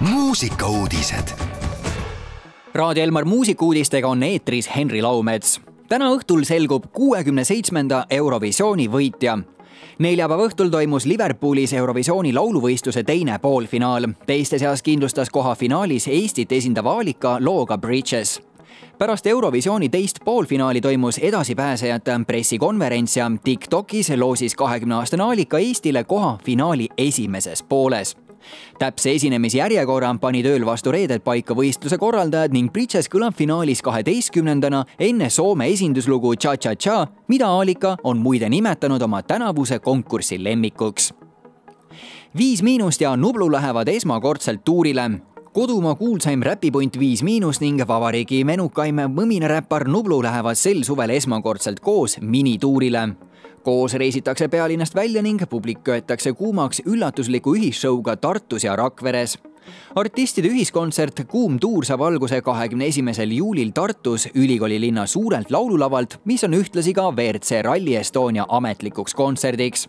muusikauudised. Raadio Elmar muusikuudistega on eetris Henri Laumets. täna õhtul selgub kuuekümne seitsmenda Eurovisiooni võitja neljapäeva õhtul toimus Liverpoolis Eurovisiooni lauluvõistluse teine poolfinaal. teiste seas kindlustas koha finaalis Eestit esindav Aalika looga Bridges pärast Eurovisiooni teist poolfinaali toimus edasipääsejate pressikonverents ja Tiktokis loosis kahekümne aastane Aalika Eestile koha finaali esimeses pooles täpse esinemisjärjekorra panid ööl vastu reedet paika võistluse korraldajad ning Bridges kõlab finaalis kaheteistkümnendana enne Soome esinduslugu Cha-Cha-Cha, mida Aalika on muide nimetanud oma tänavuse konkursi lemmikuks. Viis Miinust ja Nublu lähevad esmakordselt tuurile kodumaa kuulsaim räpipunt Viis Miinus ning vabariigi menukaim mõminaräppar Nublu lähevad sel suvel esmakordselt koos minituurile koos reisitakse pealinnast välja ning publik köetakse kuumaks üllatusliku ühisshow'ga Tartus ja Rakveres artistide ühiskontsert Kuum tuur saab alguse kahekümne esimesel juulil Tartus ülikooli linna suurelt laululavalt, mis on ühtlasi ka WRC Rally Estonia ametlikuks kontserdiks.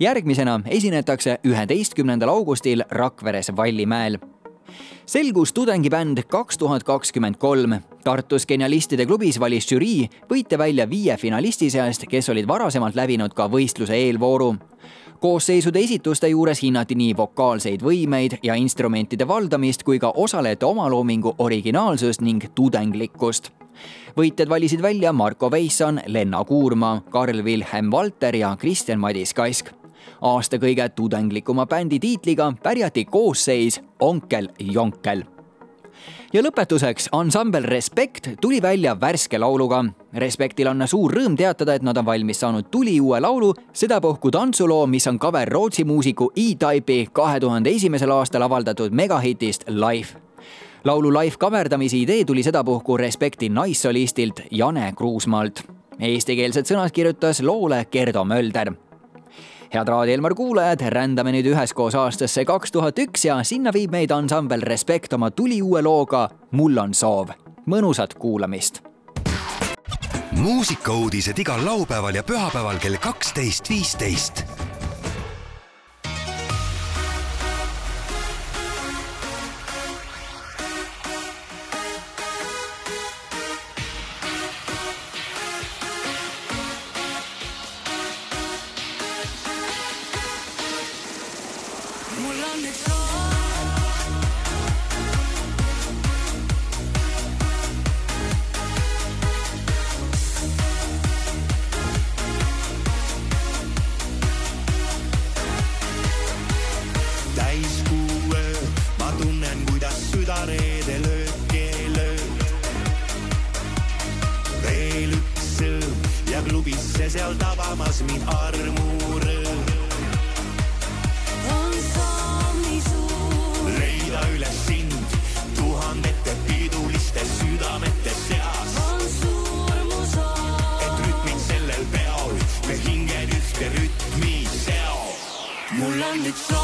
järgmisena esinetakse üheteistkümnendal augustil Rakveres Vallimäel selgus tudengibänd kaks tuhat kakskümmend kolm. Tartus Genialistide klubis valis žürii võitja välja viie finalisti seast, kes olid varasemalt läbinud ka võistluse eelvooru koosseisude esituste juures hinnati nii vokaalseid võimeid ja instrumentide valdamist kui ka osalejate omaloomingu originaalsust ning tudenglikkust. võitjad valisid välja Marko Veisson, Lenna Kuurma, Karl Wilhelm Valter ja Kristjan-Madis Kask aasta kõige tudenglikuma bändi tiitliga pärjati koosseis Onkel Jonkel ja lõpetuseks ansambel Respekt tuli välja värske lauluga. Respektil on suur rõõm teatada, et nad on valmis saanud tuliuue laulu, sedapuhku tantsuloo, mis on cover Rootsi muusiku E-Type'i kahe tuhande esimesel aastal avaldatud megahitist Life. laulu live kaverdamise idee tuli sedapuhku Respekti naissolistilt Jane Kruusmaalt. Eestikeelsed sõnad kirjutas loole Gerdo Mölder head Raadio Elmar kuulajad, rändame nüüd üheskoos aastasse kaks tuhat üks ja sinna viib meid ansambel Respekt oma tuliuue looga Mul on soov. mõnusat kuulamist. muusikauudised igal laupäeval ja pühapäeval kell kaksteist, viisteist seal tabamas mind armurõõm. on nii suur, leida üles sind tuhandete piduliste südamete seas, on suur mu soov. et rütmid sellel peol me hinged ühte rütmi seo. mul on üks soov,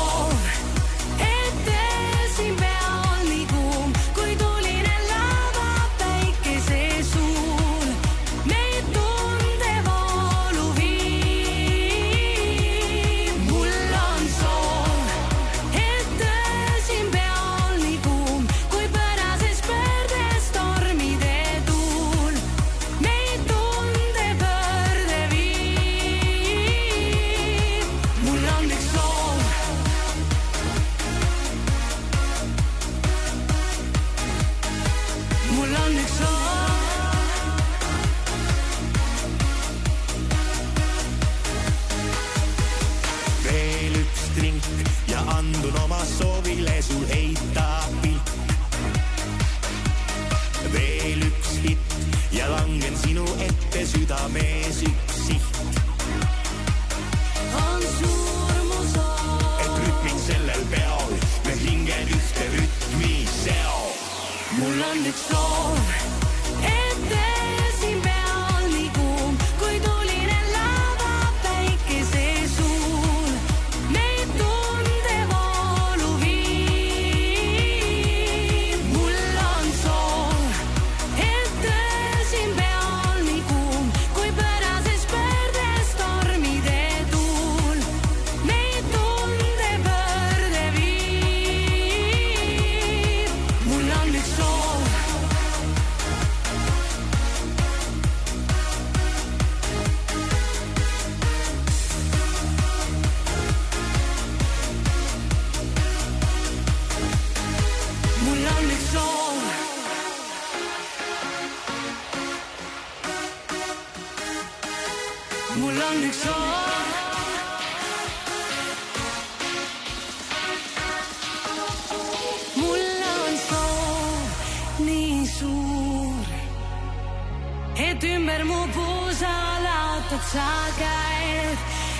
sa käed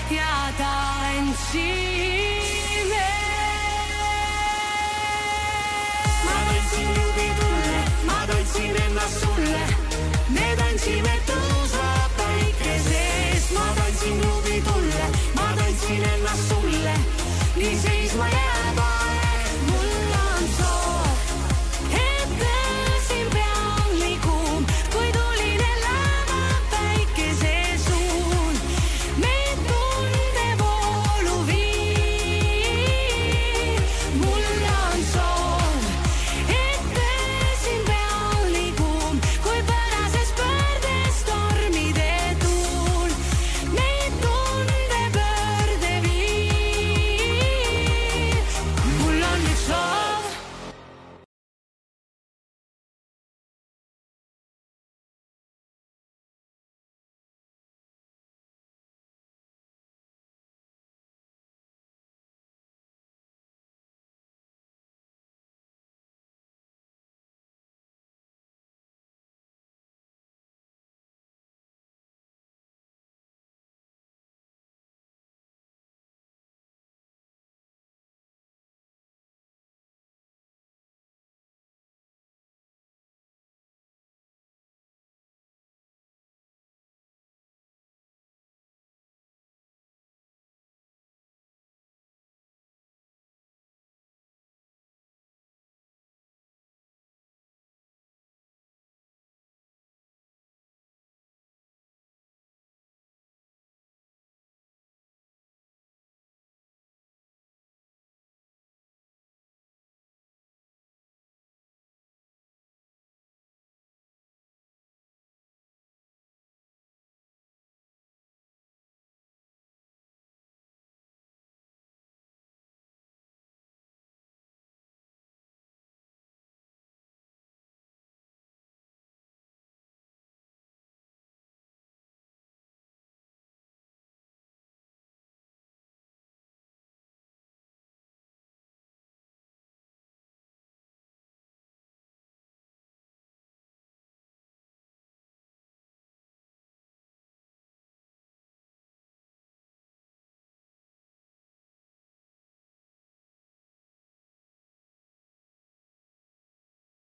ja tantsime. ma tantsin klubi tunne, ma tantsin ennast sulle. me tantsime tõusva päikese ees, ma tantsin klubi tunne, ma tantsin ennast sulle. nii seisma jääb aeg.